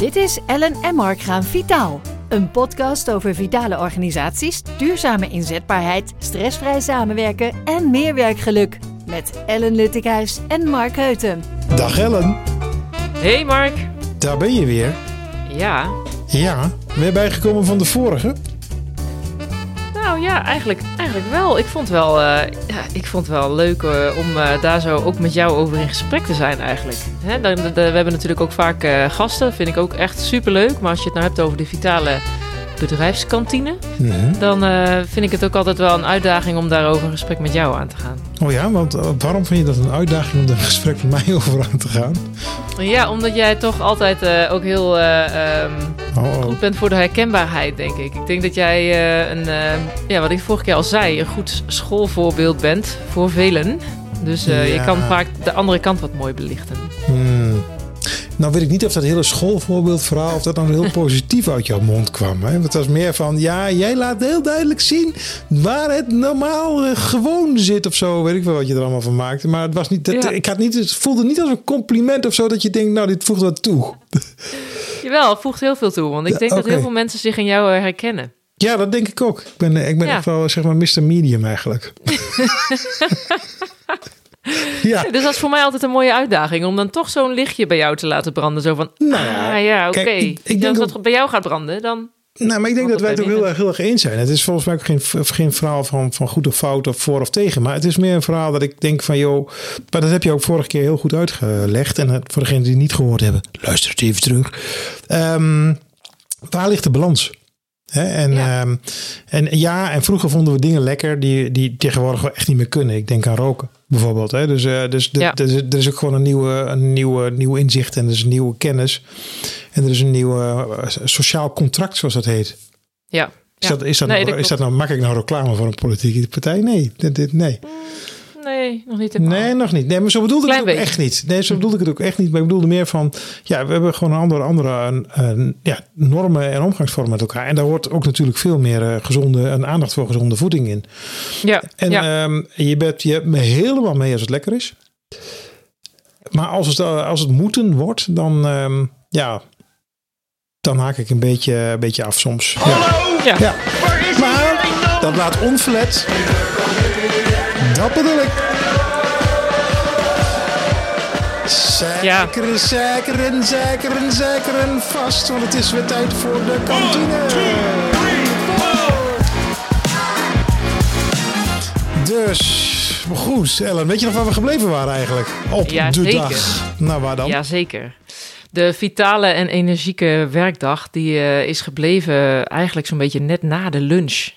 Dit is Ellen en Mark gaan vitaal. Een podcast over vitale organisaties, duurzame inzetbaarheid, stressvrij samenwerken en meer werkgeluk. Met Ellen Luttikhuis en Mark Heuten. Dag Ellen, Hey Mark. daar ben je weer. Ja. Ja, je bijgekomen van de vorige? Nou ja, eigenlijk, eigenlijk wel. Ik vond wel, eh, ja, ik vond wel leuk eh, om eh, daar zo ook met jou over in gesprek te zijn eigenlijk. Hè, dan, we hebben natuurlijk ook vaak gasten, vind ik ook echt superleuk. Maar als je het nou hebt over de vitale bedrijfskantine, Mhm. dan eh, vind ik het ook altijd wel een uitdaging om daarover een gesprek met jou aan te gaan. Oh ja, want eh, waarom vind je dat een uitdaging om daar een gesprek met mij over aan te gaan? Ja, omdat jij toch altijd eh, ook heel eh, ehm, Oh, oh. goed bent voor de herkenbaarheid, denk ik. Ik denk dat jij een, ja, wat ik vorige keer al zei, een goed schoolvoorbeeld bent voor velen. Dus Ja. je kan vaak de andere kant wat mooi belichten. Hmm. Nou weet ik niet of dat hele schoolvoorbeeldverhaal... of dat dan heel positief uit jouw mond kwam. Hè? Want het was meer van... ja, jij laat heel duidelijk zien... waar het normaal eh, gewoon zit of zo. Weet ik wel wat je er allemaal van maakte. Maar het, was niet, dat, Ja. ik had niet, het voelde niet als een compliment of zo... dat je denkt, nou, dit voegt wat toe. Jawel, het voegt heel veel toe, want ik Ja, denk dat heel veel mensen zich in jou eh, herkennen. Ja, dat denk ik ook. Ik ben, eh, ik ben Ja. echt wel, zeg maar, Mr. Medium eigenlijk. ja. Dus dat is voor mij altijd een mooie uitdaging, om dan toch zo'n lichtje bij jou te laten branden. Zo van, Nou ja, ah ja, oké. kijk, ik- ik Als denk dat ook- bij jou gaat branden, dan... Nou, maar ik denk Want dat wij het ook heel erg, heel erg eens zijn. Het is volgens mij ook geen, geen verhaal van, van goed of fout of voor of tegen. Maar het is meer een verhaal dat ik denk van, joh, maar dat heb je ook vorige keer heel goed uitgelegd. En het- voor degenen die het niet gehoord hebben, luister het even terug. Ehm, waar ligt de balans? En, Ja. ja. en ja, en vroeger vonden we dingen lekker die, die tegenwoordig echt niet meer kunnen. Ik denk aan roken bijvoorbeeld. Hè. Dus, eh, dus Ja. er, is, er is ook gewoon een nieuwe, een nieuwe, nieuwe inzicht en er is een nieuwe kennis. En er is een nieuw eh, sociaal contract, zoals dat heet. Ja. Is, ja. dat, is, dat, Nee, nou, dat is dat nou, nou reclame voor een politieke partij? Nee, dit, dit, nee. Nee, nog niet helemaal. nee, nog niet. Nee, maar zo bedoelde ik het ook echt niet. Nee, zo bedoelde ik het ook echt niet. Maar ik bedoelde meer van, ja, we hebben gewoon een andere, andere een, een, ja, normen en omgangsvormen met elkaar. En daar hoort ook natuurlijk veel meer eh, gezonde, een aandacht voor gezonde voeding in. Ja, En ja. ehm, je, bent, je hebt me helemaal mee als het lekker is. Maar als het, eh, als het moeten wordt, dan, ehm, ja, dan haak ik een beetje, een beetje af soms. Ja. ja. Ja, maar dat laat onverlet. Dat bedoel ik. Zekeren, zekeren, zekeren, zekeren vast. Want het is weer tijd voor de kantine. Dus, goed. Ellen, weet je nog waar we gebleven waren eigenlijk? Op Ja, de zeker. dag. Nou, waar dan? Jazeker. De vitale en energieke werkdag die eh, is gebleven eigenlijk zo'n beetje net na de lunch.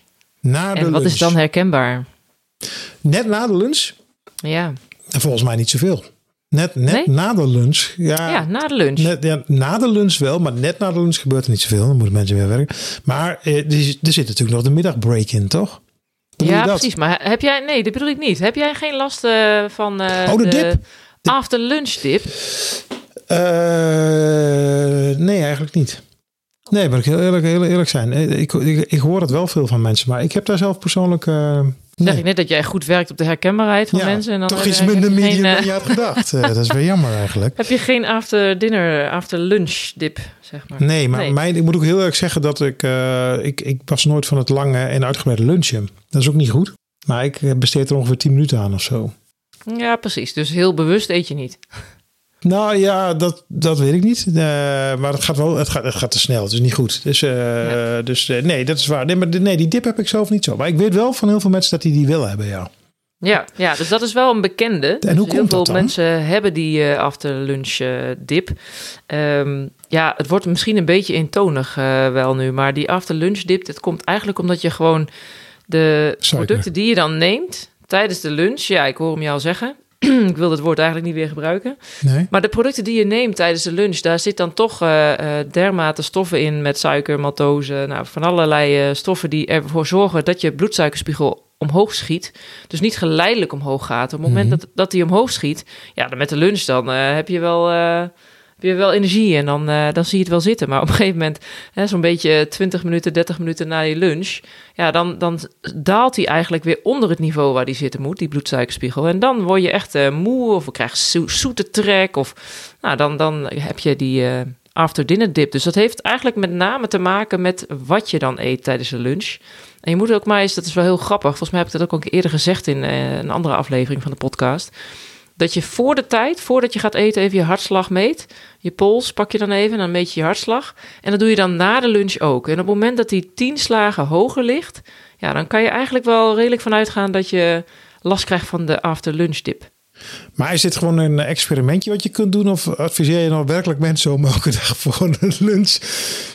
Na de en wat lunch. is dan herkenbaar? Net na de lunch? Ja, En volgens mij niet zoveel. Net, net Nee? na de lunch. Ja, ja na de lunch. Net, ja, na de lunch wel, maar net na de lunch gebeurt er niet zoveel. Dan moeten mensen weer werken. Maar eh, er, er zit natuurlijk nog de middagbreak in, toch? Bedoel ja, precies. Maar heb jij, nee, dat bedoel ik niet. Heb jij geen last eh, van eh, Oh, de dip? after lunch dip? Eh, nee, eigenlijk niet. Nee, maar ik heel eerlijk, heel eerlijk zijn. Eh, Ik, ik, ik hoor het wel veel van mensen, maar ik heb daar zelf persoonlijk. Zeg nee. ik net dat jij goed werkt op de herkenbaarheid van Ja, mensen. En dan toch eh, iets minder medium dan je had gedacht. Dat is weer jammer eigenlijk. Heb je geen after dinner, after lunch dip, zeg maar? Nee, maar Nee. Mijn, ik moet ook heel erg zeggen dat ik, eh, ik... Ik was nooit van het lange en uitgebreide lunchen. Dat is ook niet goed. Maar ik besteed er ongeveer 10 minuten aan of zo. Ja, precies. Dus heel bewust eet je niet. Nou ja, dat, dat weet ik niet. Eh, maar het gaat wel, het gaat, het gaat te snel. Het is niet goed. Dus, eh, dus eh, nee, dat is waar. Nee, maar nee, die dip heb ik zelf niet zo. Maar ik weet wel van heel veel mensen dat die die willen hebben, ja. Ja, ja, dus dat is wel een bekende. Dus hoe heel komt veel dat dan? mensen hebben die eh after lunch dip. Ehm, ja, het wordt misschien een beetje eentonig wel nu, maar die after lunch dip, dat komt eigenlijk omdat je gewoon de Suiker. producten die je dan neemt tijdens de lunch, ja, ik hoor hem jou zeggen. ik wil het woord eigenlijk niet weer gebruiken. Nee? Maar de producten die je neemt tijdens de lunch, daar zit dan toch eh, eh, dermate stoffen in met suiker, maltose, nou, van allerlei eh, stoffen die ervoor zorgen dat je bloedsuikerspiegel omhoog schiet. Dus niet geleidelijk omhoog gaat. Op het moment Mhm. dat, dat die omhoog schiet, ja, dan met de lunch dan heb je wel... je wel energie en dan, eh, dan zie je het wel zitten. Maar op een gegeven moment, zo'n beetje 20 minuten, 30 minuten na je lunch, ja, dan, dan daalt hij eigenlijk weer onder het niveau waar die zitten moet, die bloedsuikerspiegel. En dan word je echt eh, moe of je krijgt zo- zoete trek of nou, dan, dan heb je die eh after dinner dip. Dus dat heeft eigenlijk met name te maken met wat je dan eet tijdens de lunch. En je moet ook maar eens, dat is wel heel grappig. Volgens mij heb ik dat ook al eerder gezegd in een andere aflevering van de podcast. Dat je voor de tijd, voordat je gaat eten, even je hartslag meet. Je pols pak je dan even en dan meet je je hartslag. En dat doe je dan na de lunch ook. En op het moment dat die tien slagen hoger ligt, ja, dan kan je eigenlijk wel redelijk vanuit gaan dat je last krijgt van de after lunch dip. Maar is dit gewoon een experimentje wat je kunt doen? Of adviseer je nou werkelijk mensen om elke dag voor een lunch?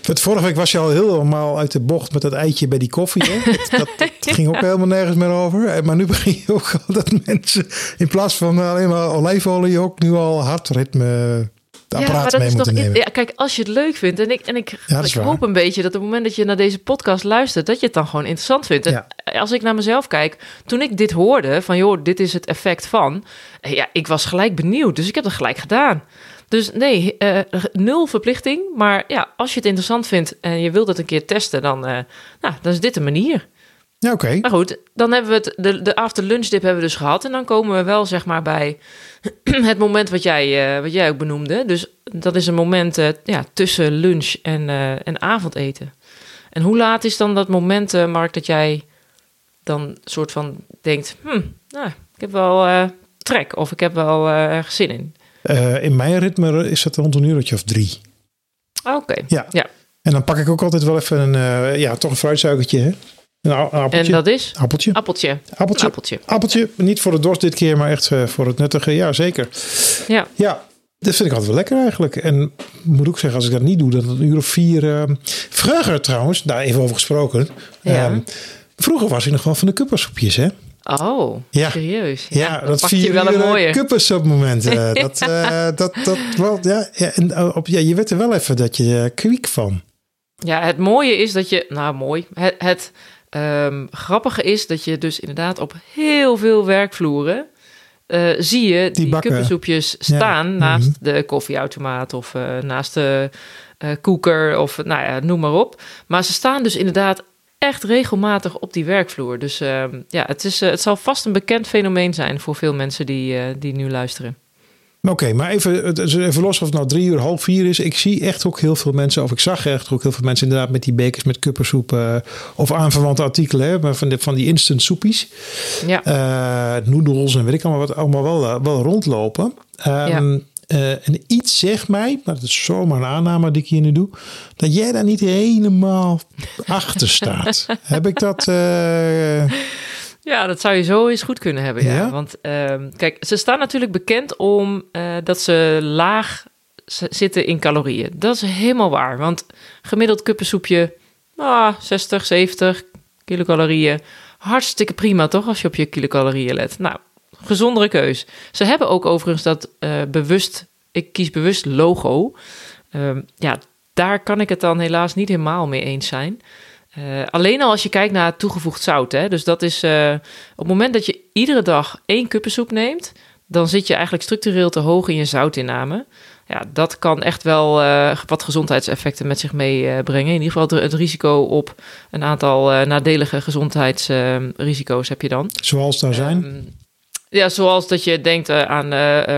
Want vorige week was je al helemaal uit de bocht met dat eitje bij die koffie. Hè? Dat, dat, ging ook helemaal nergens meer over. Maar nu begin je ook al dat mensen in plaats van alleen maar olijfolie ook nu al hartritme ja, maar dat is toch, Ja, kijk, als je het leuk vindt en ik, en ik, ik hoop een beetje dat op het moment dat je naar deze podcast luistert, dat je het dan gewoon interessant vindt. En als ik naar mezelf kijk, toen ik dit hoorde van joh, dit is het effect van, eh, ja, ik was gelijk benieuwd, dus ik heb het gelijk gedaan. Dus nee, uh, nul verplichting. Maar ja, als je het interessant vindt en je wilt het een keer testen, dan, uh, nou, dan is dit een manier. Ja, oké. Maar goed, dan hebben we het, de, de after lunch dip hebben we dus gehad. En dan komen we wel zeg maar bij het moment wat jij, uh, wat jij ook benoemde. Dus dat is een moment uh, ja, tussen lunch en, uh, en avondeten. En hoe laat is dan dat moment, Mark, dat jij dan soort van denkt... Hm, nou, ik heb wel trek of ik heb wel ergens zin in. in mijn ritme is het rond een uurtje of drie. Oké, ja. ja. En dan pak ik ook altijd wel even een, ja, toch een fruitsuikertje, hè? Nou, en dat is? Appeltje. Appeltje. Appeltje. Appeltje. Appeltje. Niet voor de dorst dit keer, maar echt eh, voor het nuttige. Ja, zeker. Ja. Ja, dat vind ik altijd wel lekker eigenlijk. En moet ook zeggen, als ik dat niet doe, dat het een uur of vier... Uh, vroeger trouwens, daar even over gesproken. Ja. Uh, vroeger was ik nog wel van de kuppersoepjes, hè? Oh, ja. serieus? Ja, ja dat vier wel een mooie kuppersoepmomenten. dat, uh, dat, dat, wel, ja, ja, en op, ja, je werd er wel even dat je kwiek van. Ja, het mooie is dat je... Nou, mooi. Het... het Um, grappige is dat je dus inderdaad op heel veel werkvloeren uh, zie je die, die kuppensoepjes staan naast mhm. de koffieautomaat of uh, naast de uh, koeker of nou ja, noem maar op. Maar ze staan dus inderdaad echt regelmatig op die werkvloer. Dus ehm, ja, het, is, het zal vast een bekend fenomeen zijn voor veel mensen die, die nu luisteren. Oké, maar even, even los of het nou drie uur, half vier is. Ik zie echt ook heel veel mensen, of ik zag echt ook heel veel mensen inderdaad met die bekers met kuppersoep uh, of aanverwante artikelen, hè, van, de, van die instant soepies. Ja. Uh, noedels en weet ik allemaal wat, allemaal wel, eh, wel rondlopen. Um, ja. Uh, en iets zegt mij, maar dat is zomaar een aanname die ik hier nu doe, dat jij daar niet helemaal achter staat. Heb ik dat... Uh... Ja, dat zou je zo eens goed kunnen hebben. Ja. Want uh, kijk, ze staan natuurlijk bekend om uh, dat ze laag zitten in calorieën. Dat is helemaal waar. Want gemiddeld kuppensoepje, ah, 60, 70 kilocalorieën. Hartstikke prima toch, als je op je kilocalorieën let. Nou, gezondere keus. Ze hebben ook overigens dat uh, bewust, ik kies bewust logo. Uh, ja, daar kan ik het dan helaas niet helemaal mee eens zijn. Uh, alleen al als je kijkt naar toegevoegd zout. Hè? Dus dat is uh, op het moment dat je iedere dag één kuppensoep neemt, dan zit je eigenlijk structureel te hoog in je zoutinname. Ja, dat kan echt wel uh, wat gezondheidseffecten met zich meebrengen. in ieder geval het, het, risico op een aantal nadelige gezondheidsrisico's heb je dan. Zoals daar zijn? Ehm, ja, zoals dat je denkt aan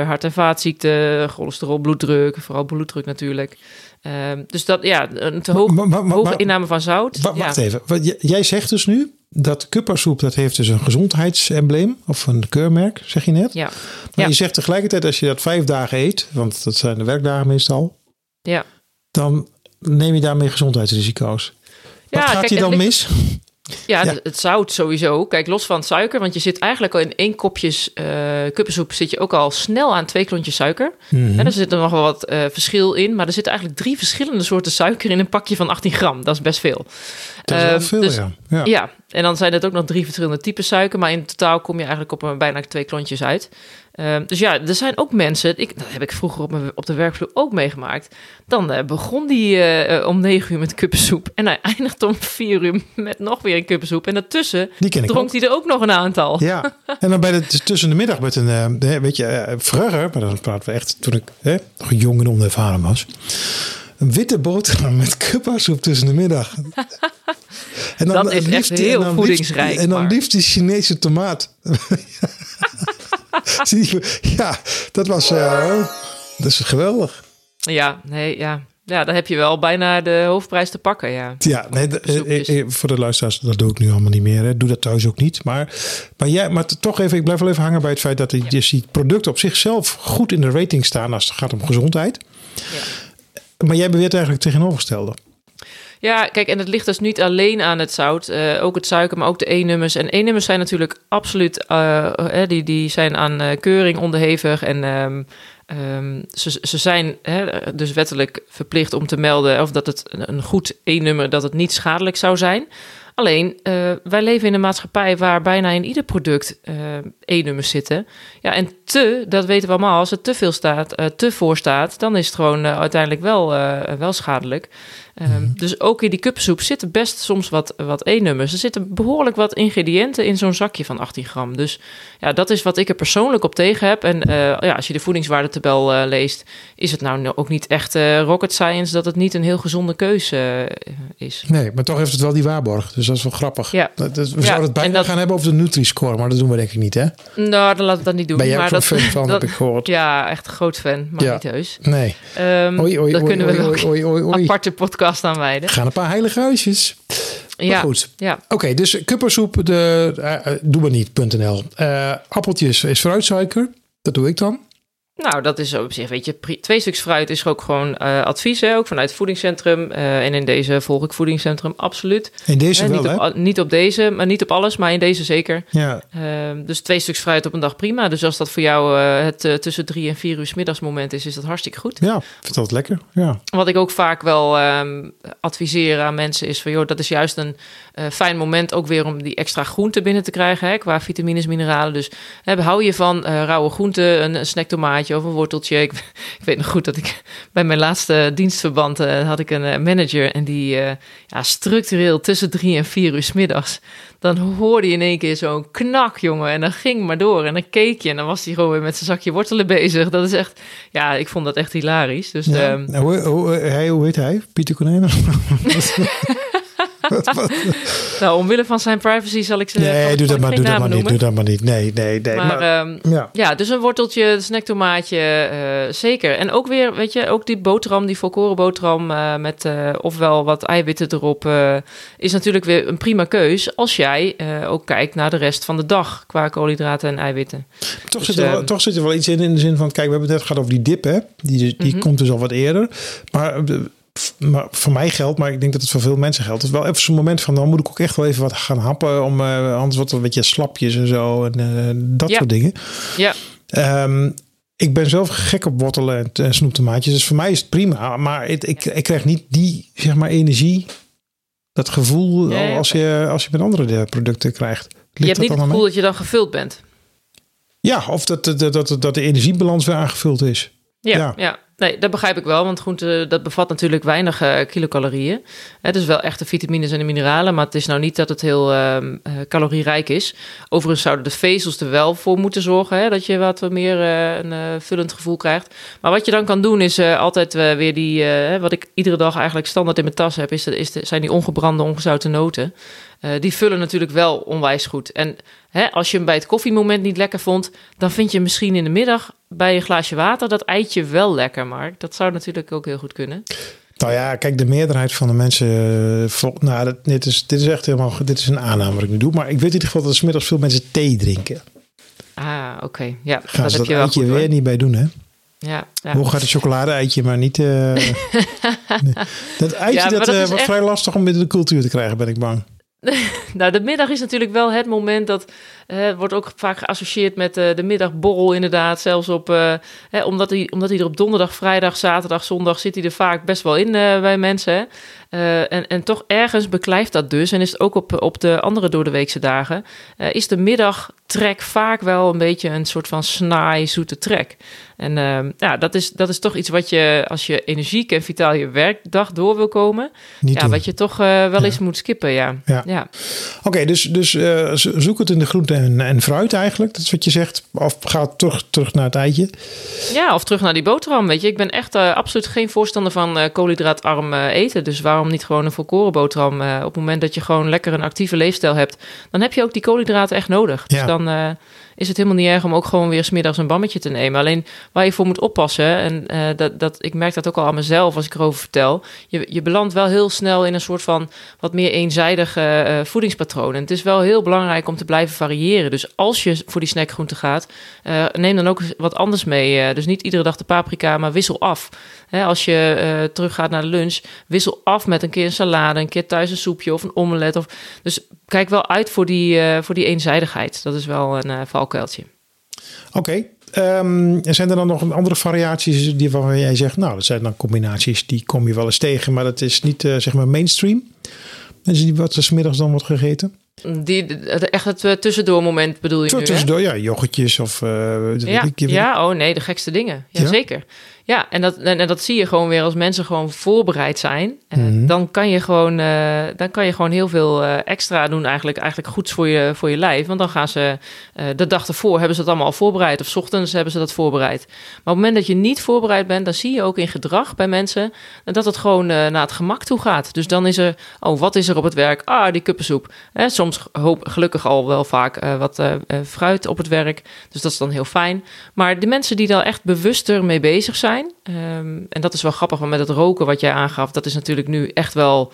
hart- en vaatziekten, cholesterol, bloeddruk, vooral bloeddruk natuurlijk. Um, dus dat, ja, een te hoog, hoge inname van zout. Wacht ja. even. Jij zegt dus nu dat kuppersoep, dat heeft dus een gezondheidsembleem of een keurmerk, zeg je net. Ja. Maar ja. je zegt tegelijkertijd als je dat vijf dagen eet, want dat zijn de werkdagen meestal. Ja. Dan neem je daarmee gezondheidsrisico's. Wat ja, gaat kijk, je dan mis? Ja, het zout sowieso. Kijk, los van suiker, want je zit eigenlijk al in één kopje uh, kuppensoep zit je ook al snel aan twee klontjes suiker. Mm En er zit er nog wel wat uh, verschil in, maar er zitten eigenlijk drie verschillende soorten suiker in een pakje van 18 gram. Dat is best veel. Dat is wel uh, veel, dus, ja. ja. ja. en dan zijn het ook nog drie verschillende typen suiker, maar in totaal kom je eigenlijk op een, bijna twee klontjes uit. Uh, dus ja, er zijn ook mensen, ik, dat heb ik vroeger op, mijn, op de werkvloer ook meegemaakt. Dan uh, begon die uh, om negen uur met kuppensoep en hij eindigt om vier uur met nog weer een kuppensoep. En daartussen dronk hij er ook nog een aantal. Ja, en dan bij de, tussen de middag met een, weet je, vroeger, maar dan praten we echt toen ik nog jong en onervaren was. Een witte boterham met kuppensoep tussen de middag. en dan, dat is echt heel voedingsrijk. en dan liefst die Chinese tomaat. ja, dat was uh, dat is geweldig. Ja, nee, ja. ja, dan heb je wel bijna de hoofdprijs te pakken, ja. Ja, nee, eh, Soepjes. eh, voor de luisteraars, dat doe ik nu allemaal niet meer. Hè. Doe dat thuis ook niet. Maar, maar, jij, maar toch even, ik blijf wel even hangen bij het feit dat die, dus die producten op zichzelf goed in de rating staan als het gaat om gezondheid. Maar jij beweert eigenlijk het tegenovergestelde. Ja, kijk, en het ligt dus niet alleen aan het zout, eh, ook het suiker, maar ook de E-nummers. En E-nummers zijn natuurlijk absoluut, eh, die, die zijn aan eh, keuring onderhevig en ehm, ehm, ze, ze zijn hè, dus wettelijk verplicht om te melden of dat het een goed E-nummer, dat het niet schadelijk zou zijn. Alleen, wij leven in een maatschappij waar bijna in ieder product E-nummers zitten. Ja, en te, dat weten we allemaal, als het te veel staat, te voor staat, dan is het gewoon uiteindelijk wel, wel schadelijk. Ehm, Dus ook in die kuppensoep zitten best soms wat, wat E-nummers. Er zitten behoorlijk wat ingrediënten in zo'n zakje van 18 gram. Dus ja, dat is wat ik er persoonlijk op tegen heb. En eh, ja, als je de voedingswaardetabel eh, leest, is het nou ook niet echt eh, rocket science dat het niet een heel gezonde keuze is. Nee, maar toch heeft het wel die waarborg. Dus dat is wel grappig. Ja. Dat, dat- we Ja, zouden het bijna dat- gaan hebben over de Nutri-score, maar dat doen we denk ik niet, hè? Nou, dan laat het dat niet doen. Ben jij ook maar dat, fan van, dat- heb ik gehoord. Ja, echt een groot fan, maar Ja. niet heus. Nee. Ehm, Oei, oei, dat oei, kunnen we oei, wel oei, oei, oei, een oei. aparte podcast aan wijden. Gaan een paar heilige huisjes. Maar Ja, goed. ja. Oké, dus kuppersoep, de, eh, doe maar niet.nl. Eh, appeltjes is fruitsuiker. Dat doe ik dan. Nou, dat is op zich, weet je, twee stuks fruit is ook gewoon eh, advies, hè, ook vanuit het voedingscentrum. Eh, en in deze volg ik voedingscentrum absoluut. In deze Hè, wel, niet, hè? op, niet op deze, maar niet op alles, maar in deze zeker. Ja, Ehm, dus twee stuks fruit op een dag prima. Dus als dat voor jou eh, het eh, tussen drie en vier uur 's middags moment is, is dat hartstikke goed. ja, ik vind dat lekker. Ja. Wat ik ook vaak wel ehm, adviseer aan mensen is van... joh, dat is juist een eh, fijn moment ook weer om die extra groente binnen te krijgen... Hè, qua vitamines, mineralen. Dus hè, hou je van eh, rauwe groenten, een, een snacktomaatje of een worteltje. Ik, ik weet nog goed dat ik bij mijn laatste dienstverband... eh, had ik een eh, manager en die eh, ja, structureel tussen drie en vier uur 's middags... dan hoorde je in één keer zo'n knak, jongen. En dan ging maar door en dan keek je... en dan was hij gewoon weer met zijn zakje wortelen bezig. Dat is echt... Ja, ik vond dat echt hilarisch. Dus... Ja. ehm, Nou, hoe, hoe, hij, hoe heet hij? Pieter Konijnen? Nou, omwille van zijn privacy zal ik ze. nee, doe dat maar, doe dat maar niet. Doe dat maar niet. Nee, nee, nee. Maar, Maar, ehm, ja. ja, dus een worteltje, een snacktomaatje, eh, zeker. En ook weer, weet je, ook die boterham, die volkoren boterham eh, met eh, ofwel wat eiwitten erop, is natuurlijk weer een prima keus als jij ook kijkt naar de rest van de dag qua koolhydraten en eiwitten. Toch, Dus, zit er wel, ehm, toch zit er wel iets in, in de zin van... Kijk, we hebben het net gehad over die dip, hè? Die, die Mhm. komt dus al wat eerder. Maar, maar voor mij geldt, maar ik denk dat het voor veel mensen geldt. Het is wel even zo'n moment van... dan moet ik ook echt wel even wat gaan happen... om eh, anders wordt het een beetje slapjes en zo. En eh, dat Ja. soort dingen. Ja, Ehm, ik ben zelf gek op wortelen en, snoeptomaatjes. Dus voor mij is het prima. Maar het, ik, ik krijg niet die, zeg maar, energie... dat gevoel Ja, ja, als, je, als je met andere eh, producten krijgt. Ligt je hebt niet het gevoel dat je dan gevuld bent. Ja, of dat, dat, dat, dat de energiebalans weer aangevuld is. Ja, Ja. Nee, dat begrijp ik wel. Want groente, dat bevat natuurlijk weinig eh, kilocalorieën. Het is wel echt de vitamines en de mineralen. Maar het is nou niet dat het heel eh, calorierijk is. Overigens zouden de vezels er wel voor moeten zorgen. Hè, dat je wat meer eh, een vullend gevoel krijgt. Maar wat je dan kan doen is altijd weer die... wat ik iedere dag eigenlijk standaard in mijn tas heb... Is de, is de, zijn die ongebrande, ongezouten noten. Die vullen natuurlijk wel onwijs goed. En hè, als je hem bij het koffiemoment niet lekker vond, dan vind je misschien in de middag bij een glaasje water dat eitje wel lekker, Mark. Dat zou natuurlijk ook heel goed kunnen. Nou ja, kijk, de meerderheid van de mensen. eh, vol- nou, dit, is, dit is echt helemaal. Dit is een aanname wat ik nu doe. Maar ik weet in ieder geval dat er 's middags veel mensen thee drinken. Ah, oké. Ja, Gaan dat ze heb dat je wel eitje goed weer niet bij doen, hè? Ja, ja. Hoe gaat het chocolade-eitje, maar niet. eh, nee. Dat eitje Ja, maar dat, dat eh, is wordt echt- vrij lastig om binnen de cultuur te krijgen, ben ik bang. Nou, de middag is natuurlijk wel het moment dat eh, wordt ook vaak geassocieerd met eh, de middagborrel, inderdaad. Zelfs op, eh, hè, omdat, hij, omdat hij er op donderdag, vrijdag, zaterdag, zondag zit hij er vaak best wel in bij mensen. En, en toch ergens beklijft dat dus. En is het ook op, op de andere doordeweekse dagen. is de middagtrek vaak wel een beetje een soort van snaai, zoete trek. En eh, ja, dat is, dat is toch iets wat je, als je energiek en vitaal je werkdag door wil komen. Niet ja, doen. wat je toch wel eens moet skippen, ja. Ja. ja. Oké, dus, dus zo- zoek het in de groente en, en fruit eigenlijk. Dat is wat je zegt. Of ga terug, terug naar het eitje. Ja, of terug naar die boterham, weet je. Ik ben echt eh, absoluut geen voorstander van eh, koolhydraatarm eh, eten. Dus waarom niet gewoon een volkoren boterham? op het moment dat je gewoon lekker een actieve leefstijl hebt... dan heb je ook die koolhydraten echt nodig. Ja. Dus dan is het helemaal niet erg om ook gewoon weer smiddags een bammetje te nemen. Alleen waar je voor moet oppassen, en eh, dat, dat, ik merk dat ook al aan mezelf als ik erover vertel, je, je belandt wel heel snel in een soort van wat meer eenzijdige uh, voedingspatroon. En het is wel heel belangrijk om te blijven variëren. Dus als je voor die snackgroente gaat, uh, neem dan ook wat anders mee. dus niet iedere dag de paprika, maar wissel af. Hè, als je teruggaat naar de lunch, wissel af met een keer een salade, een keer thuis een soepje of een omelet. Of, dus kijk wel uit voor die, voor die eenzijdigheid. Dat is wel een uh, valkuiltje. Oké. Okay. Um, ehm, zijn er dan nog andere variaties die waarvan jij zegt, nou, dat zijn dan combinaties die kom je wel eens tegen, maar dat is niet uh, zeg maar mainstream? Mensen die wat smiddags dan wordt gegeten? Die, echt het tussendoormoment bedoel je nu, Tussendoor, ja, yoghurtjes of... Uh, ja, ik, ja, oh nee, de gekste dingen. Ja, ja? Ja, en dat, en, dat zie je gewoon weer als mensen gewoon voorbereid zijn. Mm dan, kan je gewoon, uh, dan kan je gewoon heel veel uh, extra doen, eigenlijk, eigenlijk goeds voor je, voor je lijf. Want dan gaan ze uh, de dag ervoor hebben ze dat allemaal al voorbereid. Of s ochtends hebben ze dat voorbereid. Maar op het moment dat je niet voorbereid bent, dan zie je ook in gedrag bij mensen dat het gewoon naar het gemak toe gaat. Dus dan is er, oh, wat is er op het werk? Ah, die kuppensoep. Eh, soms hoop, gelukkig al wel vaak wat fruit op het werk. Dus dat is dan heel fijn. Maar de mensen die daar echt bewuster mee bezig zijn Um, en dat is wel grappig, want met het roken wat jij aangaf, dat is natuurlijk nu echt wel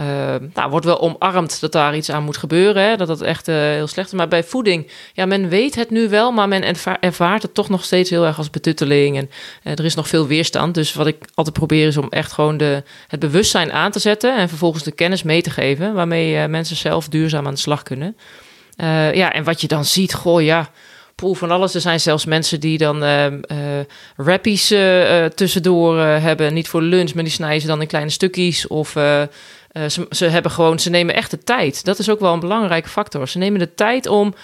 uh, nou, wordt wel omarmd dat daar iets aan moet gebeuren. Hè? Dat dat echt uh, heel slecht is. Maar bij voeding, ja, men weet het nu wel, maar men ervaart het toch nog steeds heel erg als betutteling. En uh, er is nog veel weerstand. Dus wat ik altijd probeer is om echt gewoon de, het bewustzijn aan te zetten. En vervolgens de kennis mee te geven, waarmee mensen zelf duurzaam aan de slag kunnen. ja, en wat je dan ziet, goh, ja poel van alles. Er zijn zelfs mensen die dan uh, rappies uh, tussendoor hebben. Niet voor lunch, maar die snijden ze dan in kleine stukjes. Of ze, ze, hebben gewoon, ze nemen echt de tijd. Dat is ook wel een belangrijke factor. Ze nemen de tijd om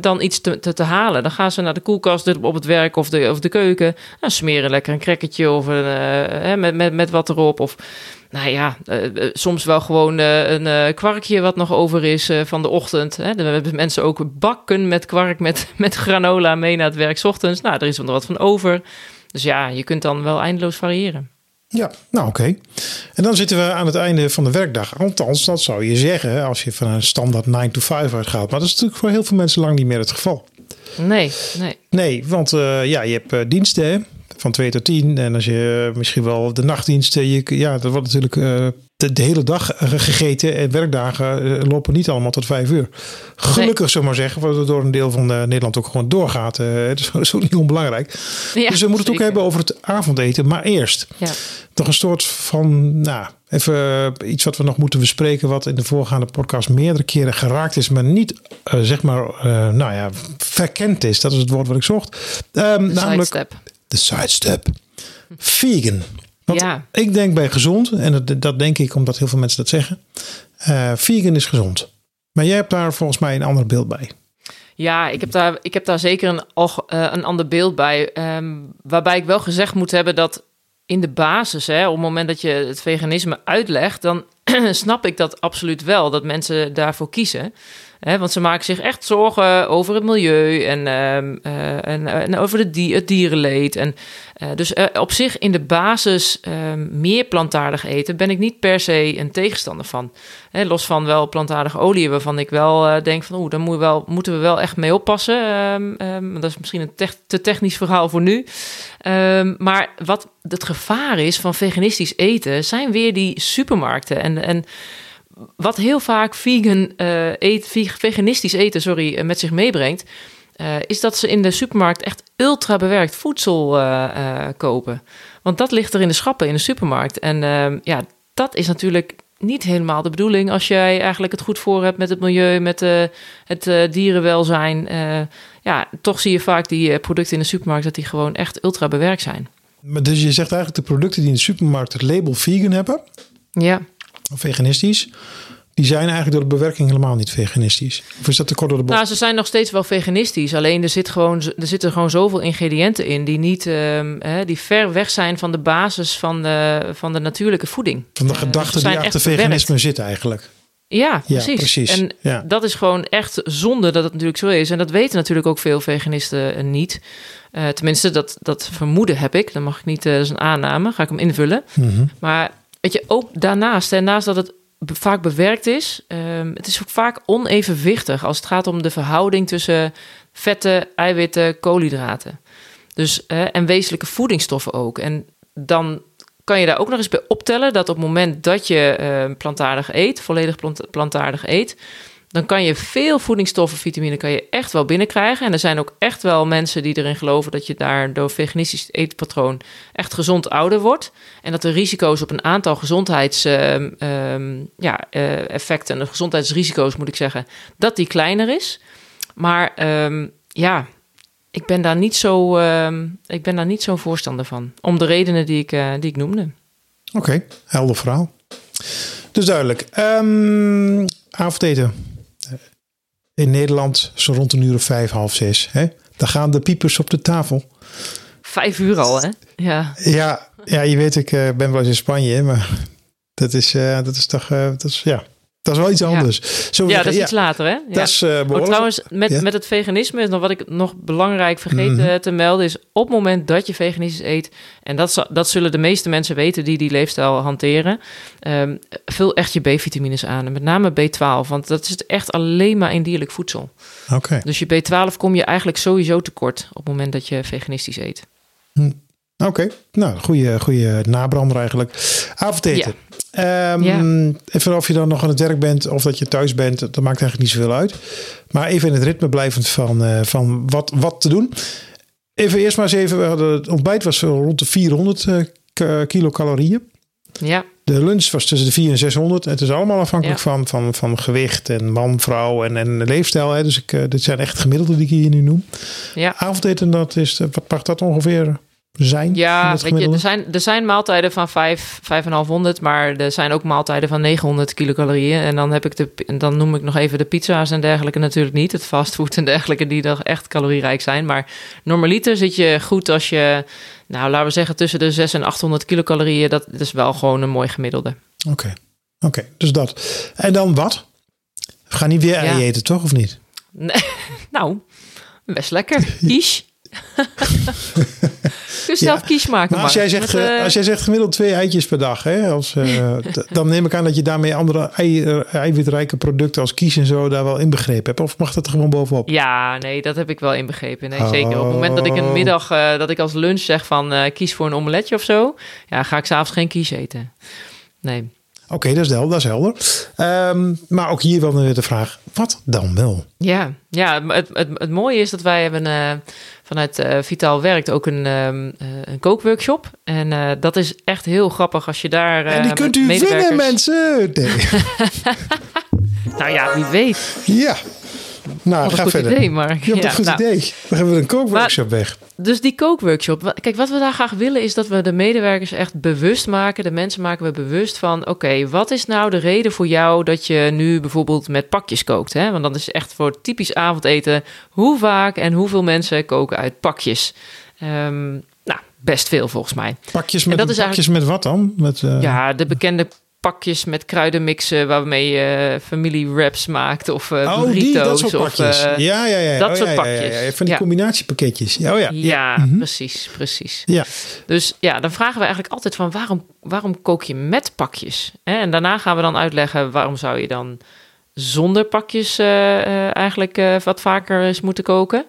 dan iets te, te, halen. Dan gaan ze naar de koelkast op het werk of de, of de keuken. Dan smeren lekker een crackertje of een, met, met, met wat erop. Of nou ja, soms wel gewoon een kwarkje wat nog over is van de ochtend. Hè. We hebben mensen ook bakken met kwark met, met granola mee naar het werk ochtends. Nou, er is er wat van over. Dus ja, je kunt dan wel eindeloos variëren. Ja, nou oké. En dan zitten we aan het einde van de werkdag. Althans, dat zou je zeggen als je van een standaard 9 to 5 uitgaat. Maar dat is natuurlijk voor heel veel mensen lang niet meer het geval. Nee, nee. Nee, want ja, je hebt diensten van 2 tot 10. En als je eh, misschien wel de nachtdiensten, je, ja, dat wordt natuurlijk de, de, hele dag eh, gegeten. En werkdagen lopen niet allemaal tot 5 uur. Gelukkig, nee. zomaar zeggen, waardoor een deel van Nederland ook gewoon doorgaat. dat is ook niet onbelangrijk. Ja, dus we moeten het ook hebben over het avondeten. Maar eerst ja. toch een soort van, nou, even iets wat we nog moeten bespreken. Wat in de voorgaande podcast meerdere keren geraakt is, maar niet, zeg maar, nou ja, verkend is. Dat is het woord wat ik zocht. Um, namelijk, de sidestep. Vegan. Want ja. ik denk bij gezond, en dat, dat, denk ik omdat heel veel mensen dat zeggen. Uh, vegan is gezond. Maar jij hebt daar volgens mij een ander beeld bij. Ja, ik heb daar, ik heb daar zeker een, uh, een ander beeld bij. Um, waarbij ik wel gezegd moet hebben dat in de basis, hè, op het moment dat je het veganisme uitlegt, dan snap ik dat absoluut wel, dat mensen daarvoor kiezen. Want ze maken zich echt zorgen over het milieu en, ehm, eh, en, eh, en, over de het dierenleed. En, uh, dus op zich in de basis ehm, meer plantaardig eten ben ik niet per se een tegenstander van. Los van wel plantaardige olie, waarvan ik wel denk van oeh, daar moet wel, moeten we wel echt mee oppassen. Um, dat is misschien een te technisch verhaal voor nu. maar wat het gevaar is van veganistisch eten, zijn weer die supermarkten. En, en wat heel vaak vegan, uh, eet, veganistisch eten sorry, eh, met zich meebrengt, uh, is dat ze in de supermarkt echt ultra bewerkt voedsel kopen. Want dat ligt er in de schappen in de supermarkt. En ehm, ja, dat is natuurlijk niet helemaal de bedoeling als jij eigenlijk het goed voor hebt met het milieu, met het dierenwelzijn. ja, toch zie je vaak die producten in de supermarkt dat die gewoon echt ultra bewerkt zijn. Maar dus je zegt eigenlijk de producten die in de supermarkt het label vegan hebben. Ja veganistisch. Die zijn eigenlijk door de bewerking helemaal niet veganistisch. Of is dat te kort door de bocht? Nou, ze zijn nog steeds wel veganistisch. Alleen er, zit gewoon, er zitten gewoon zoveel ingrediënten in die niet uh, die ver weg zijn van de basis van de, van de natuurlijke voeding. Van de uh, gedachte die achter veganisme zit eigenlijk. Ja, precies. precies. En ja. dat is gewoon echt zonde dat het natuurlijk zo is. En dat weten natuurlijk ook veel veganisten niet. Uh, tenminste, dat, dat vermoeden heb ik. Dan mag ik niet, uh, dat is een aanname, ga ik hem invullen. Mm -hmm. Maar weet je, ook daarnaast, en naast dat het vaak bewerkt is, um, het is ook vaak onevenwichtig als het gaat om de verhouding tussen vetten, eiwitten, koolhydraten. Dus, en wezenlijke voedingsstoffen ook. En dan kan je daar ook nog eens bij optellen dat op het moment dat je uh, plantaardig eet, volledig plantaardig eet, dan kan je veel voedingsstoffen, vitamine kan je echt wel binnenkrijgen. En er zijn ook echt wel mensen die erin geloven dat je daar door veganistisch eetpatroon echt gezond ouder wordt. En dat de risico's op een aantal gezondheidseffecten, ehm, uh, effecten, de gezondheidsrisico's moet ik zeggen, dat die kleiner is. Maar um, ja, ik ben daar niet zo, ik ben daar niet zo'n voorstander van. Om de redenen die ik, uh, die ik noemde. Oké, helder verhaal. Dus duidelijk. Um, avondeten. In Nederland zo rond een uur of vijf, half zes. Hè? Dan gaan de piepers op de tafel. Vijf uur al, hè? Ja. Ja, ja je weet, ik uh, ben wel eens in Spanje, maar dat is, uh, dat is toch, uh, dat is, ja, dat is wel iets anders. Ja, ja dat is iets later, hè? Dat is uh, oh, trouwens, met, met het veganisme is nog wat ik nog belangrijk vergeten mm te melden... is op het moment dat je veganistisch eet... en dat, dat zullen de meeste mensen weten die die leefstijl hanteren... Um, vul echt je B-vitamines aan. En met name B12, want dat is echt alleen maar in dierlijk voedsel. Oké. Dus je B12 kom je eigenlijk sowieso tekort... op het moment dat je veganistisch eet. Hm. Oké, nou, goede, goede nabrander eigenlijk. Avondeten. Ja. Um, ja. Even of je dan nog aan het werk bent of dat je thuis bent, dat maakt eigenlijk niet zoveel uit. Maar even in het ritme blijvend van, uh, van wat, wat te doen. Even eerst maar eens even, we hadden, het ontbijt was rond de 400 uh, kilocalorieën. Ja. De lunch was tussen de 400 en 600. Het is allemaal afhankelijk ja. van, van, van gewicht en man, vrouw en, en leefstijl. Hè. Dus ik, uh, dit zijn echt gemiddelde die ik hier nu noem. Ja. Avondeten, dat is, wat mag dat ongeveer zijn? Ja, weet je, er zijn, er zijn maaltijden van 5, 5,500, maar er zijn ook maaltijden van 900 kilocalorieën. En dan, heb ik de, dan noem ik nog even de pizza's en dergelijke natuurlijk niet. Het fastfood en dergelijke die dan echt calorierijk zijn. Maar normaliter zit je goed als je, nou laten we zeggen tussen de 6 en 800 kilocalorieën. Dat, is wel gewoon een mooi gemiddelde. Oké, oké, dus dat. En dan wat? We gaan niet weer ja. eten, toch? Of niet? Nee, nou, best lekker. Kies. dus zelf ja. kies maken. Maar als, jij zegt, Met, uh... als jij zegt gemiddeld twee eitjes per dag, hè, als, uh, dan neem ik aan dat je daarmee andere ei, eiwitrijke producten als kies en zo daar wel inbegrepen hebt. Of mag dat er gewoon bovenop? Ja, nee, dat heb ik wel inbegrepen. Nee, zeker. Op het moment dat ik een middag, uh, dat ik als lunch zeg van kies voor een omeletje of zo, ja, ga ik s'avonds geen kies eten. Nee. Oké, okay, dat, is dat is helder. Um, maar ook hier wel weer de vraag, wat dan wel? Ja, ja het, het, het mooie is dat wij hebben uh, vanuit uh, Vitaal Werkt ook een, um, een kookworkshop. En dat is echt heel grappig als je daar... en die kunt u vinden, mensen! Nee. nou ja, wie weet. Ja. Nou, Wat ga een verder. Idee, Mark. Je hebt ja, een goed nou, idee. Dan hebben we een kookworkshop maar, weg. Dus die kookworkshop. Kijk, wat we daar graag willen is dat we de medewerkers echt bewust maken. De mensen maken we bewust van... oké, okay, wat is nou de reden voor jou dat je nu bijvoorbeeld met pakjes kookt? Hè? Want dat is echt voor typisch avondeten. Hoe vaak en hoeveel mensen koken uit pakjes? Um, nou, best veel volgens mij. Pakjes met, pakjes eigenlijk, met wat dan? Met, uh... Ja, de bekende pakjes met kruidenmixen waarmee je familie wraps maakt of uh, oh, burritos die, dat soort of uh, ja, ja, ja. dat oh, soort ja, pakjes. Ja, ja, Van die combinatiepakketjes. Oh, ja, ja, mm -hmm. precies, precies. Ja. Dus ja, dan vragen we eigenlijk altijd van waarom, waarom kook je met pakjes? En daarna gaan we dan uitleggen waarom zou je dan zonder pakjes uh, eigenlijk wat vaker eens moeten koken.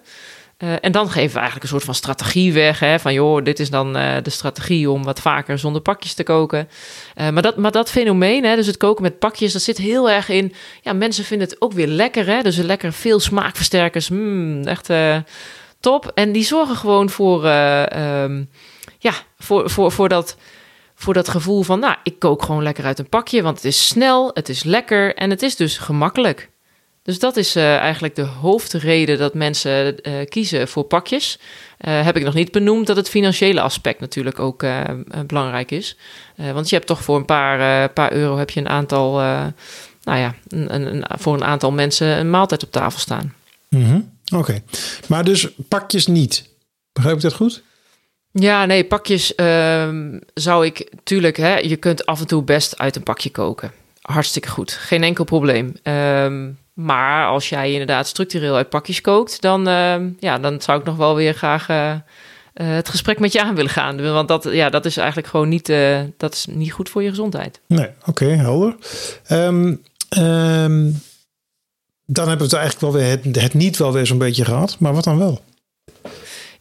Uh, en dan geven we eigenlijk een soort van strategie weg. Hè, van joh, dit is dan uh, de strategie om wat vaker zonder pakjes te koken. Uh, maar, dat, maar dat fenomeen, hè, dus het koken met pakjes, dat zit heel erg in. Ja, mensen vinden het ook weer lekker. Hè, dus lekker veel smaakversterkers. Mm, echt top. En die zorgen gewoon voor, um, ja, voor, voor, voor dat voor dat gevoel van, nou, ik kook gewoon lekker uit een pakje, want het is snel, het is lekker en het is dus gemakkelijk. Dus dat is uh, eigenlijk de hoofdreden dat mensen uh, kiezen voor pakjes. Uh, heb ik nog niet benoemd dat het financiële aspect natuurlijk ook belangrijk is. want je hebt toch voor een paar, paar euro heb je een aantal, nou ja, een, een, voor een aantal mensen een maaltijd op tafel staan. Mm -hmm. Oké, okay. maar dus pakjes niet. Begrijp ik dat goed? Ja, nee, pakjes ehm, zou ik, tuurlijk, hè, je kunt af en toe best uit een pakje koken. Hartstikke goed, geen enkel probleem. Um, maar als jij inderdaad structureel uit pakjes kookt, dan, uh, ja, dan zou ik nog wel weer graag uh, uh, het gesprek met je aan willen gaan. Want dat, ja, dat is eigenlijk gewoon niet, dat is niet goed voor je gezondheid. Nee, oké, helder. Um, um, dan hebben we het eigenlijk wel weer het, het niet wel weer zo'n beetje gehad. Maar wat dan wel?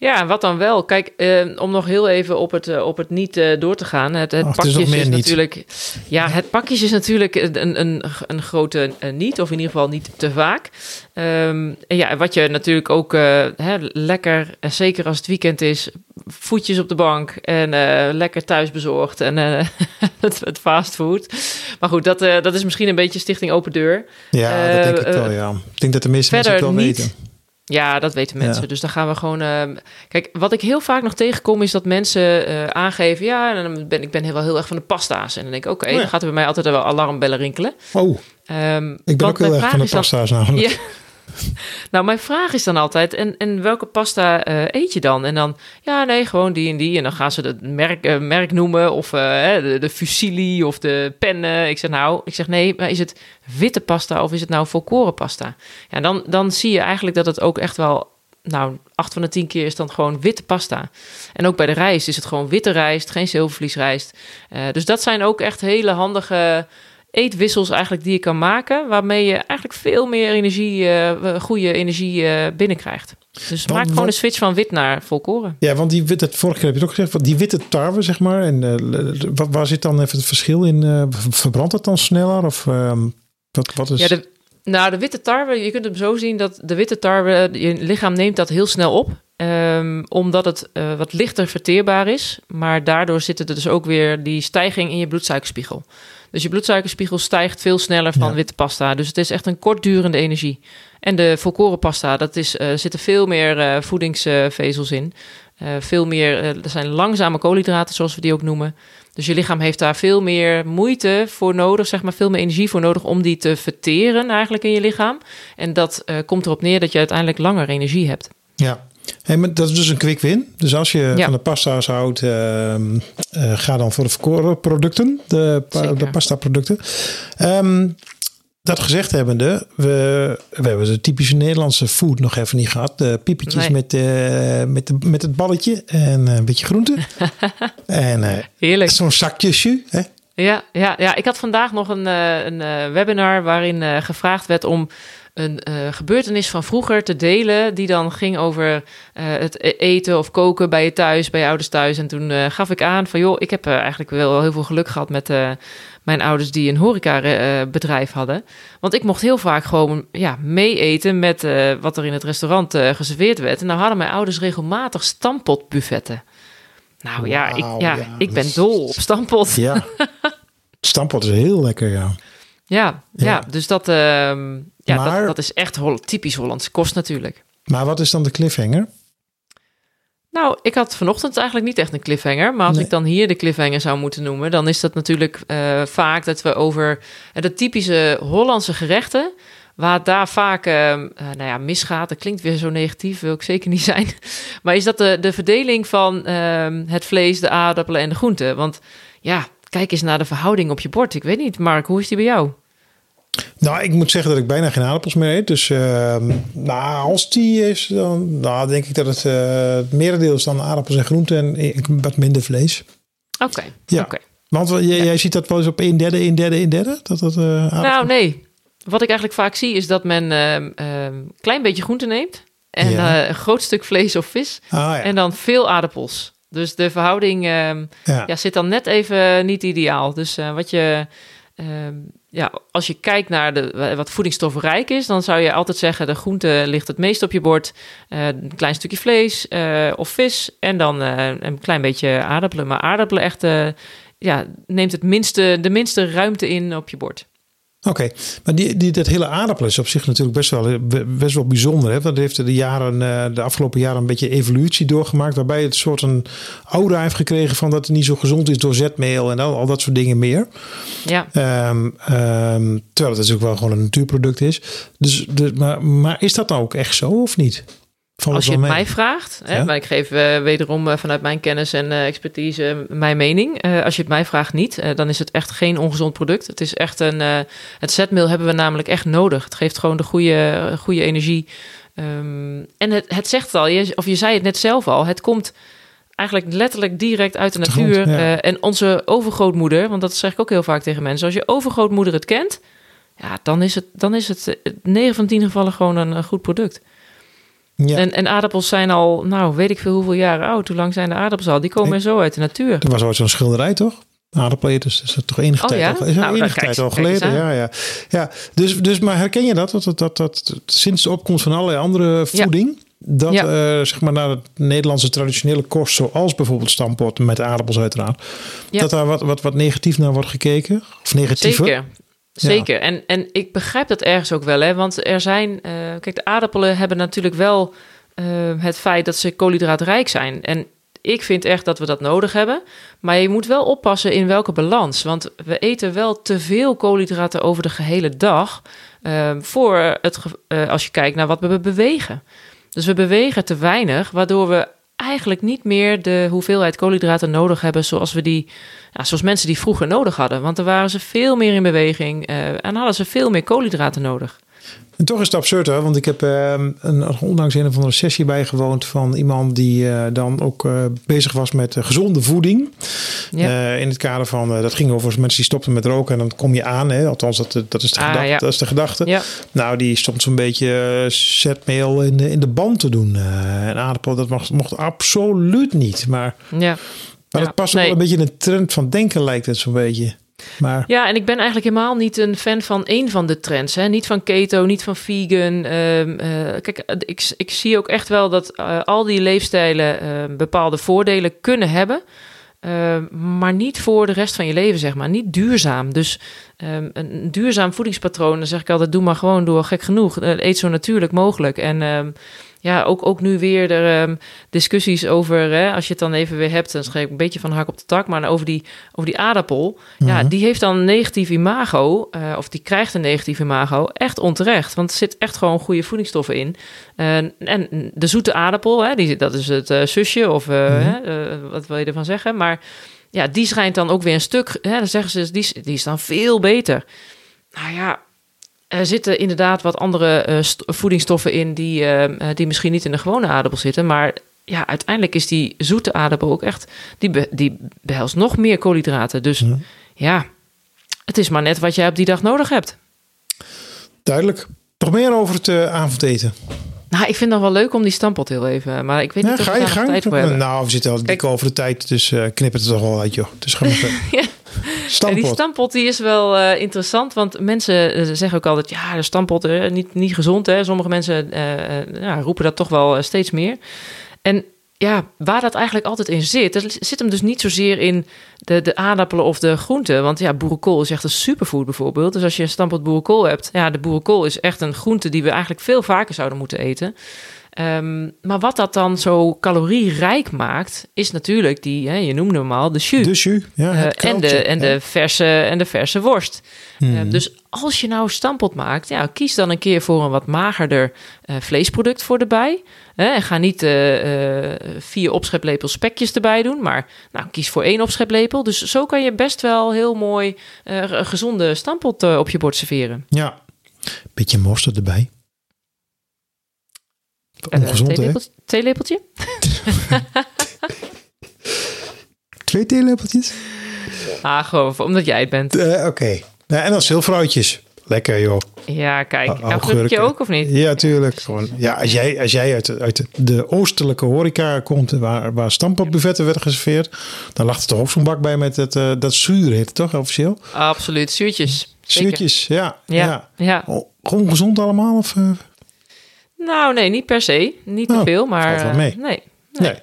Ja, wat dan wel? Kijk, eh, om nog heel even op het, uh, op het niet uh, door te gaan. Het, het is pakjes is, natuurlijk. Ja, het pakjes is natuurlijk een, een, een grote eh, niet, of in ieder geval niet te vaak. Ehm, en ja, wat je natuurlijk ook eh, hè, lekker, eh, zeker als het weekend is, voetjes op de bank en eh, lekker thuis bezorgd en eh, het, het fastfood. Maar goed, dat, eh, dat is misschien een beetje Stichting Open Deur. Ja, dat Eh, denk ik eh, wel, ja. Ik denk dat de meeste mensen het wel niet. weten. Ja, dat weten mensen. Ja. Dus dan gaan we gewoon. ehm, kijk, wat ik heel vaak nog tegenkom is dat mensen eh, aangeven. Ja, en dan ben ik ben heel, wel heel erg van de pasta's. En dan denk ik, oké, Oh ja. dan gaat er bij mij altijd wel alarmbellen rinkelen. Oh, Ehm, ik ben ook heel erg van de pasta's namelijk. Ja. Nou, mijn vraag is dan altijd: en, en welke pasta eh, eet je dan? En dan, ja, nee, gewoon die en die. En dan gaan ze het merk, eh, merk noemen, of eh, de, de fusilli of de pennen. Ik zeg nou, ik zeg nee, maar is het witte pasta of is het nou volkoren pasta? Ja, dan, dan zie je eigenlijk dat het ook echt wel, nou, acht van de tien keer is dan gewoon witte pasta. En ook bij de rijst is het gewoon witte rijst, geen zilvervliesrijst. Dus dat zijn ook echt hele handige eetwissels eigenlijk die je kan maken, waarmee je eigenlijk veel meer energie, eh, goede energie eh, binnenkrijgt. Dus maak gewoon een switch van wit naar volkoren. Ja, want die witte, vorige keer heb je het ook gezegd, die witte tarwe, zeg maar. En eh, wa- waar zit dan even het verschil in? verbrandt het dan sneller? Of ehm, wat, wat is... Ja, de, nou, de witte tarwe, je kunt hem zo zien dat de witte tarwe, je lichaam neemt dat heel snel op. ehm, omdat het wat lichter verteerbaar is. Maar daardoor zit er dus ook weer die stijging in je bloedsuikerspiegel. Dus je bloedsuikerspiegel stijgt veel sneller van Ja. witte pasta. Dus het is echt een kortdurende energie. En de volkoren pasta, dat is, eh zitten veel meer eh, voedingsvezels in. Eh, veel meer, er zijn langzame koolhydraten, zoals we die ook noemen. Dus je lichaam heeft daar veel meer moeite voor nodig, zeg maar, veel meer energie voor nodig om die te verteren eigenlijk in je lichaam. En dat komt erop neer dat je uiteindelijk langer energie hebt. Ja. Hey, maar dat is dus een quick win. Dus als je Ja. van de pasta's houdt, ehm, eh, ga dan voor de verkoren producten, de, pa- de pasta producten. Ehm, dat gezegd hebbende, we, we hebben de typische Nederlandse food nog even niet gehad. De piepetjes Nee. met, eh, met, de, met het balletje en een beetje groente. en eh, Heerlijk. zo'n zakje jus, hè? Ja, ja, ja, ik had vandaag nog een, een webinar waarin gevraagd werd om een eh, gebeurtenis van vroeger te delen. Die dan ging over eh, het e- eten of koken bij je thuis, bij je ouders thuis. En toen eh, gaf ik aan van joh, ik heb eigenlijk wel heel veel geluk gehad met eh, mijn ouders die een horecabedrijf hadden. Want ik mocht heel vaak gewoon ja, mee eten met eh, wat er in het restaurant eh, geserveerd werd. En nou hadden mijn ouders regelmatig stampotbuffetten. Nou ja, ik, ja, ja, ik ben dol op stampot. Ja. Stampot is heel lekker, ja. Ja, ja. Ja. dus dat, ehm, ja, Maar- dat, dat is echt typisch Hollands kost natuurlijk. Maar wat is dan de cliffhanger? Nou, ik had vanochtend eigenlijk niet echt een cliffhanger. Maar als Nee. ik dan hier de cliffhanger zou moeten noemen... dan is dat natuurlijk eh, vaak dat we over eh, de typische Hollandse gerechten... waar het daar vaak ehm, eh, nou ja, misgaat. Dat klinkt weer zo negatief, wil ik zeker niet zijn. Maar is dat de, de verdeling van ehm, het vlees, de aardappelen en de groenten? Want ja, kijk eens naar de verhouding op je bord. Ik weet niet, Mark, hoe is die bij jou? Nou, ik moet zeggen dat ik bijna geen aardappels meer eet. Dus ehm, nou, als die is, dan nou, denk ik dat het, eh, het merendeel is dan aardappels en groenten en ik- wat minder vlees. Oké, Ja. oké. Want wel, jij, jij ziet dat wel eens op een derde, een derde, een derde? Dat dat, eh, Nou, nee. Wat ik eigenlijk vaak zie is dat men een klein beetje groente neemt. En Ja. eh, een groot stuk vlees of vis. Ah, ja. En dan veel aardappels. Dus de verhouding ehm, ja. ja, zit dan net even niet ideaal. Dus eh, wat je... ehm, ja, als je kijkt naar de, wat voedingsstoffenrijk is, dan zou je altijd zeggen: de groente ligt het meest op je bord. Eh, een klein stukje vlees eh, of vis en dan eh, een klein beetje aardappelen. Maar aardappelen echt, ja, neemt het minste, de minste ruimte in op je bord. Oké, maar die, die, dat hele aardappel is op zich natuurlijk best wel, best wel bijzonder. Hè? Het heeft de, jaren, eh, de afgelopen jaren een beetje evolutie doorgemaakt. Waarbij het soort een aura heeft gekregen van dat het niet zo gezond is door zetmeel en al, al dat soort dingen meer. Ja. Ehm, ehm, terwijl het dus ook wel gewoon een natuurproduct is. Dus, de, maar, maar is dat nou ook echt zo of niet? Als je het mee? mij vraagt, hè, Ja. maar ik geef eh, wederom eh, vanuit mijn kennis en eh, expertise mijn mening. Als je het mij vraagt niet, dan is het echt geen ongezond product. Het is echt een, het zetmeel hebben we namelijk echt nodig. Het geeft gewoon de goede, goede energie. Ehm, en het, het zegt het al, je, of je zei het net zelf al, het komt eigenlijk letterlijk direct uit de natuur. grond, ja. En onze overgrootmoeder, want dat zeg ik ook heel vaak tegen mensen, als je overgrootmoeder het kent, ja, dan is het, dan is het eh, 9 van 10 gevallen gewoon een goed product. Ja. En, en aardappels zijn al, nou, weet ik veel hoeveel jaren oud. Hoe lang zijn de aardappels al? Die komen Ik- zo uit de natuur. Er was ooit zo'n schilderij, toch? Aardappeleters, dat is toch enige Oh tijd ja? al, is dat Nou, enige tijd al geleden. Ja, ja. ja. Dus, dus, maar herken je dat? Dat, dat, dat, dat sinds de opkomst van allerlei andere voeding, dat Ja. eh, zeg maar naar het Nederlandse traditionele kost, zoals bijvoorbeeld stampot met aardappels uiteraard, dat daar wat, wat, wat negatief naar wordt gekeken? Of negatiever? Zeker. Zeker. En, en ik begrijp dat ergens ook wel, hè? Want er zijn. eh, kijk, de aardappelen hebben natuurlijk wel eh, het feit dat ze koolhydraatrijk zijn. En ik vind echt dat we dat nodig hebben. Maar je moet wel oppassen in welke balans. Want we eten wel te veel koolhydraten over de gehele dag. eh, voor het, als je kijkt naar wat we bewegen. Dus we bewegen te weinig, waardoor we eigenlijk niet meer de hoeveelheid koolhydraten nodig hebben zoals we die, ja, zoals mensen die vroeger nodig hadden. Want dan waren ze veel meer in beweging eh, en hadden ze veel meer koolhydraten nodig. En toch is het absurd, hè? want ik heb eh, een, onlangs een of andere sessie bijgewoond van iemand die eh, dan ook eh, bezig was met eh, gezonde voeding. Ja. In het kader van, dat ging over mensen die stopten met roken en dan kom je aan, hè? althans dat, dat, is de Ah, gedachte, ja. dat is de gedachte. Ja, Nou, die stond zo'n beetje zetmeel in de, in de band te doen. en aardappel, dat mocht, mocht absoluut niet. Maar, ja. maar dat past ook nee. wel een beetje in een trend van denken lijkt het zo'n beetje. Maar ja, en ik ben eigenlijk helemaal niet een fan van één van de trends. Hè? Niet van keto, niet van vegan. Ehm, eh, kijk, eh, ik, ik zie ook echt wel dat eh, al die leefstijlen eh, bepaalde voordelen kunnen hebben. Ehm, maar niet voor de rest van je leven, zeg maar. Niet duurzaam. Dus ehm, een duurzaam voedingspatroon, dan zeg ik altijd, doe maar gewoon door gek genoeg. Eet zo natuurlijk mogelijk. En ehm, ja, ook, ook nu weer er ehm, discussies over, hè, als je het dan even weer hebt, dan schrijf ik een beetje van de hak op de tak, maar over die, over die aardappel. Ja, Mhm. die heeft dan een negatief imago, eh, of die krijgt een negatief imago, echt onterecht. Want er zit echt gewoon goede voedingsstoffen in. En en de zoete aardappel, hè, die, dat is het eh, zusje, of eh, Mhm. hè, wat wil je ervan zeggen? Maar ja, die schijnt dan ook weer een stuk, hè, dan zeggen ze, die, is- die is dan veel beter. Nou ja, er zitten inderdaad wat andere eh, st- voedingsstoffen in die, eh, eh, die misschien niet in de gewone aardappel zitten. Maar ja, uiteindelijk is die zoete aardappel ook echt, die, be- die behelst nog meer koolhydraten. Dus Ja. ja, het is maar net wat jij op die dag nodig hebt. duidelijk. Toch meer over het avondeten. Nou, ik vind het wel leuk om die stampot heel even, maar ik weet Ja, niet of ga we je nog gang. tijd voor hebben. Nou, we zitten al dik over de tijd, dus eh knip het er toch wel uit, joh. Dus ga maar verder. Ja. Die Stampot. die is wel eh, interessant, want mensen eh, zeggen ook altijd... ja, de stampot, eh, niet, niet gezond. Hè? Sommige mensen roepen dat toch wel steeds meer. En ja, waar dat eigenlijk altijd in zit... dat zit hem dus niet zozeer in de, de aardappelen of de groenten. Want ja, boerenkool is echt een superfood bijvoorbeeld. Dus als je een stampot boerenkool hebt... ja, de boerenkool is echt een groente die we eigenlijk veel vaker zouden moeten eten... Ehm, maar wat dat dan zo calorierijk maakt, is natuurlijk die, hè, je noemde hem al, de jus. De jus. Ja, Eh, en, de, en, de verse, en de verse worst. Eh, Mhm. dus als je nou stampot maakt, ja, kies dan een keer voor een wat magerder eh, vleesproduct voor erbij. En ga niet eh, vier opscheplepels spekjes erbij doen, maar nou, kies voor één opscheplepel. Dus zo kan je best wel heel mooi een gezonde stampot op je bord serveren. Ja. Beetje mosterd erbij. Eh, Ongezond, hè? theelepeltje- Theelepeltje? Twee theelepeltjes? Ah, gewoon omdat jij het bent. Eh, Oké. Nou, en dan. Lekker, joh. Ja, kijk. Nou, ik je ook of niet? Ja, tuurlijk. Gewoon, ja, als jij, als jij uit, uit de oostelijke horeca komt, waar, waar stampotbuffetten werden geserveerd, dan lag er toch ook zo'n bak bij met het, eh, dat zuur, heet het toch officieel? Absoluut. Zuurtjes. Zuurtjes, ja. Ja, ja. ja. O- Gewoon gezond allemaal? Of? Nou, nee, niet per se. Niet te Oh, veel, maar... eh, nee. nee.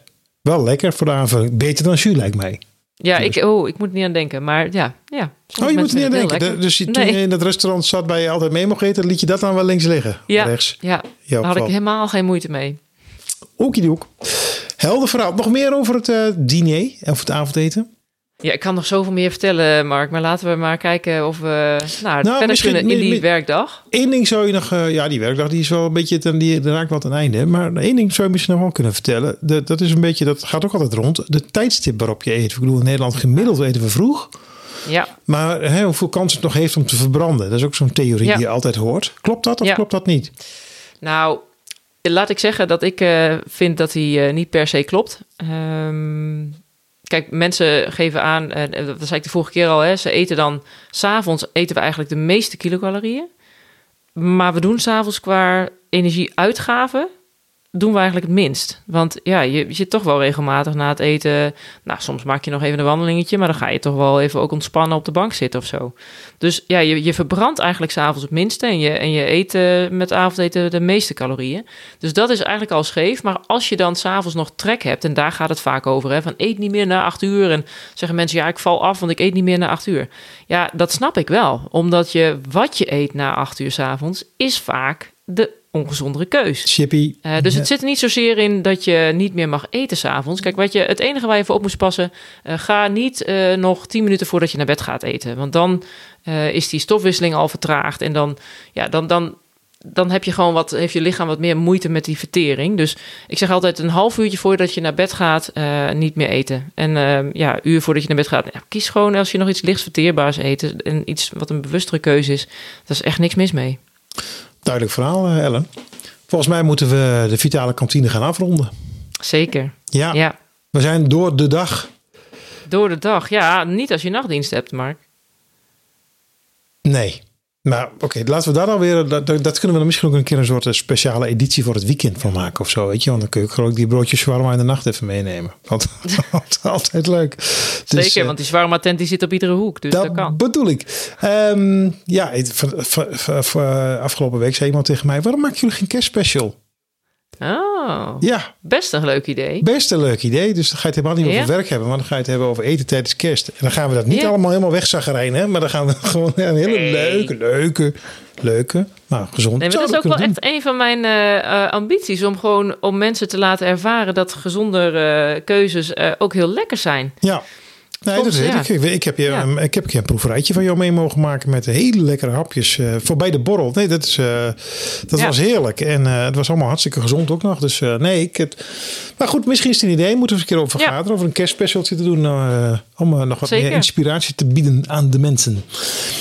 Wel lekker voor de aanvulling. Beter dan jus, lijkt mij. Ja, Dus- ik, oh, ik moet niet aan denken, maar ja. ja. Oh, je moet niet aan denken. De, De- Dus je, toen Nee. je in dat restaurant zat waar je altijd mee mocht eten, liet je dat dan wel links liggen? Ja, Rechts? ja, daar had ik helemaal geen moeite mee. Oekiedoek. Helder verhaal. Nog meer over het eh, diner of het avondeten? Ja, ik kan nog zoveel meer vertellen, Mark. Maar laten we maar kijken of we nou, Nou, verder kunnen in die werkdag. Eén ding zou je nog... eh, ja, die werkdag die is wel een beetje... Ten, die raakt wat het einde. Maar één ding zou je misschien nog wel kunnen vertellen. De, dat is een beetje... Dat gaat ook altijd rond. De tijdstip waarop je eet. Ik bedoel, in Nederland gemiddeld eten we vroeg. Ja, Maar hè, hoeveel kans het nog heeft om te verbranden. Dat is ook zo'n theorie Ja. die je altijd hoort. Klopt dat of Ja. klopt dat niet? nou, laat ik zeggen dat ik eh, vind dat hij eh, niet per se klopt. Ehm, kijk, mensen geven aan, en dat zei ik de vorige keer al, hè, ze eten dan, s'avonds eten we eigenlijk de meeste kilocalorieën. Maar we doen s'avonds qua energieuitgaven doen we eigenlijk het minst. Want ja, je, zit toch wel regelmatig na het eten. Nou, soms maak je nog even een wandelingetje, maar dan ga je toch wel even ook ontspannen op de bank zitten of zo. Dus ja, je, je verbrandt eigenlijk s'avonds het minste en je, en je eet uh, met avondeten de meeste calorieën. Dus dat is eigenlijk al scheef. Maar als je dan s'avonds nog trek hebt, en daar gaat het vaak over, hè, van eet niet meer na acht uur. En zeggen mensen, ja, ik val af, want ik eet niet meer na acht uur. Ja, dat snap ik wel. Omdat je wat je eet na acht uur s'avonds is vaak de ongezondere keus. Chippy. Uh, dus het zit er niet zozeer in dat je niet meer mag eten s'avonds. Kijk, wat je, het enige waar je voor op moet passen... Uh, ga niet uh, nog tien minuten voordat je naar bed gaat eten. Want dan is die stofwisseling al vertraagd. En dan, ja, dan, dan, dan heb je gewoon wat, heeft je lichaam wat meer moeite met die vertering. Dus ik zeg altijd een half uurtje voordat je naar bed gaat, niet meer eten. En ja, een uur voordat je naar bed gaat, ja, kies gewoon als je nog iets lichts verteerbaars eten... en iets wat een bewustere keuze is, daar is echt niks mis mee. Duidelijk verhaal, Ellen. Volgens mij moeten we de vitale kantine gaan afronden. Zeker. Ja. ja. We zijn door de dag. Door de dag, ja. Niet als je nachtdienst hebt, Mark. Nee. Maar oké, laten we daar alweer. Dat, dat kunnen we dan misschien ook een keer een soort speciale editie voor het weekend van maken of zo. Weet je, want dan kun je gewoon die broodjes shawarma in de nacht even meenemen. Want altijd leuk. Dus, Zeker, want die shawarma tent die zit op iedere hoek. Dus dat, dat kan. bedoel ik. Um, ja, afgelopen week zei iemand tegen mij: waarom maken jullie geen kerstspecial? Oh, ja. best een leuk idee. Best een leuk idee. Dus dan ga je het helemaal niet ja. over werk hebben, maar dan ga je het hebben over eten tijdens kerst. En dan gaan we dat niet Ja. allemaal helemaal wegzaggerijnen, maar dan gaan we gewoon een hele Nee. leuke, leuke, leuke, nou gezond. Nee, maar dat is ook wel echt een van mijn eh, eh, ambities. Om gewoon om mensen te laten ervaren dat gezondere eh, keuzes ook heel lekker zijn. Ja. Nee, Soms, dat weet ja. ik. Ik, heb je, Ja. ik heb een proeverijtje van jou mee mogen maken met hele lekkere hapjes eh, voorbij de borrel. Nee, dat, is, eh, dat Ja. was heerlijk. En eh, het was allemaal hartstikke gezond ook nog. Dus nee, ik heb... Maar goed, misschien is het een idee. Moeten we eens een keer over vergaderen. Over een kerstspecialtje te doen. eh, om nog wat Zeker. meer inspiratie te bieden aan de mensen.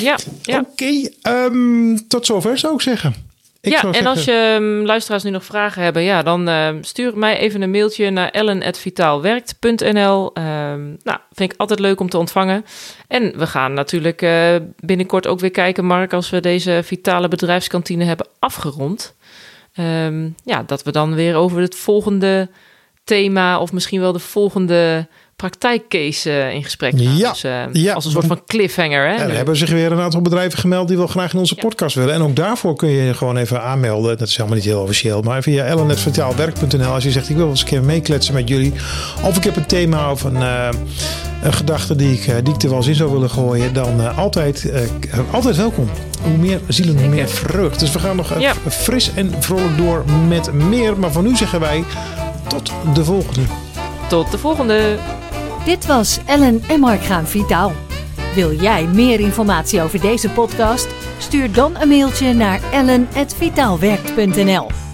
Ja, ja. Oké, ehm, tot zover zou ik zeggen. Ik ja, en zeggen, als je ehm, luisteraars nu nog vragen hebben, ja, dan ehm, stuur mij even een mailtje naar ellen.vitaalwerkt.nl. Ehm nou, vind ik altijd leuk om te ontvangen. En we gaan natuurlijk eh, binnenkort ook weer kijken, Mark, als we deze vitale bedrijfskantine hebben afgerond. Ja, dat we dan weer over het volgende thema of misschien wel de volgende praktijkcase eh, in gesprek gaan. Ja, Dus, eh, ja. Als een soort van cliffhanger. Hè? En er hebben zich weer een aantal bedrijven gemeld die wel graag in onze podcast willen. En ook daarvoor kun je je gewoon even aanmelden. Dat is helemaal niet heel officieel. Maar via ellenetvertaalwerk.nl als je zegt ik wil wel eens een keer meekletsen met jullie. Of ik heb een thema of een, eh, een gedachte die ik, die ik er wel eens in zou willen gooien. Dan altijd, altijd welkom. Hoe meer zielen, hoe meer vreugd. Dus we gaan nog Ja. fris en vrolijk door met meer. Maar voor nu zeggen wij tot de volgende. Tot de volgende! Dit was Ellen en Mark gaan vitaal. Wil jij meer informatie over deze podcast? Stuur dan een mailtje naar ellen.vitaalwerkt.nl.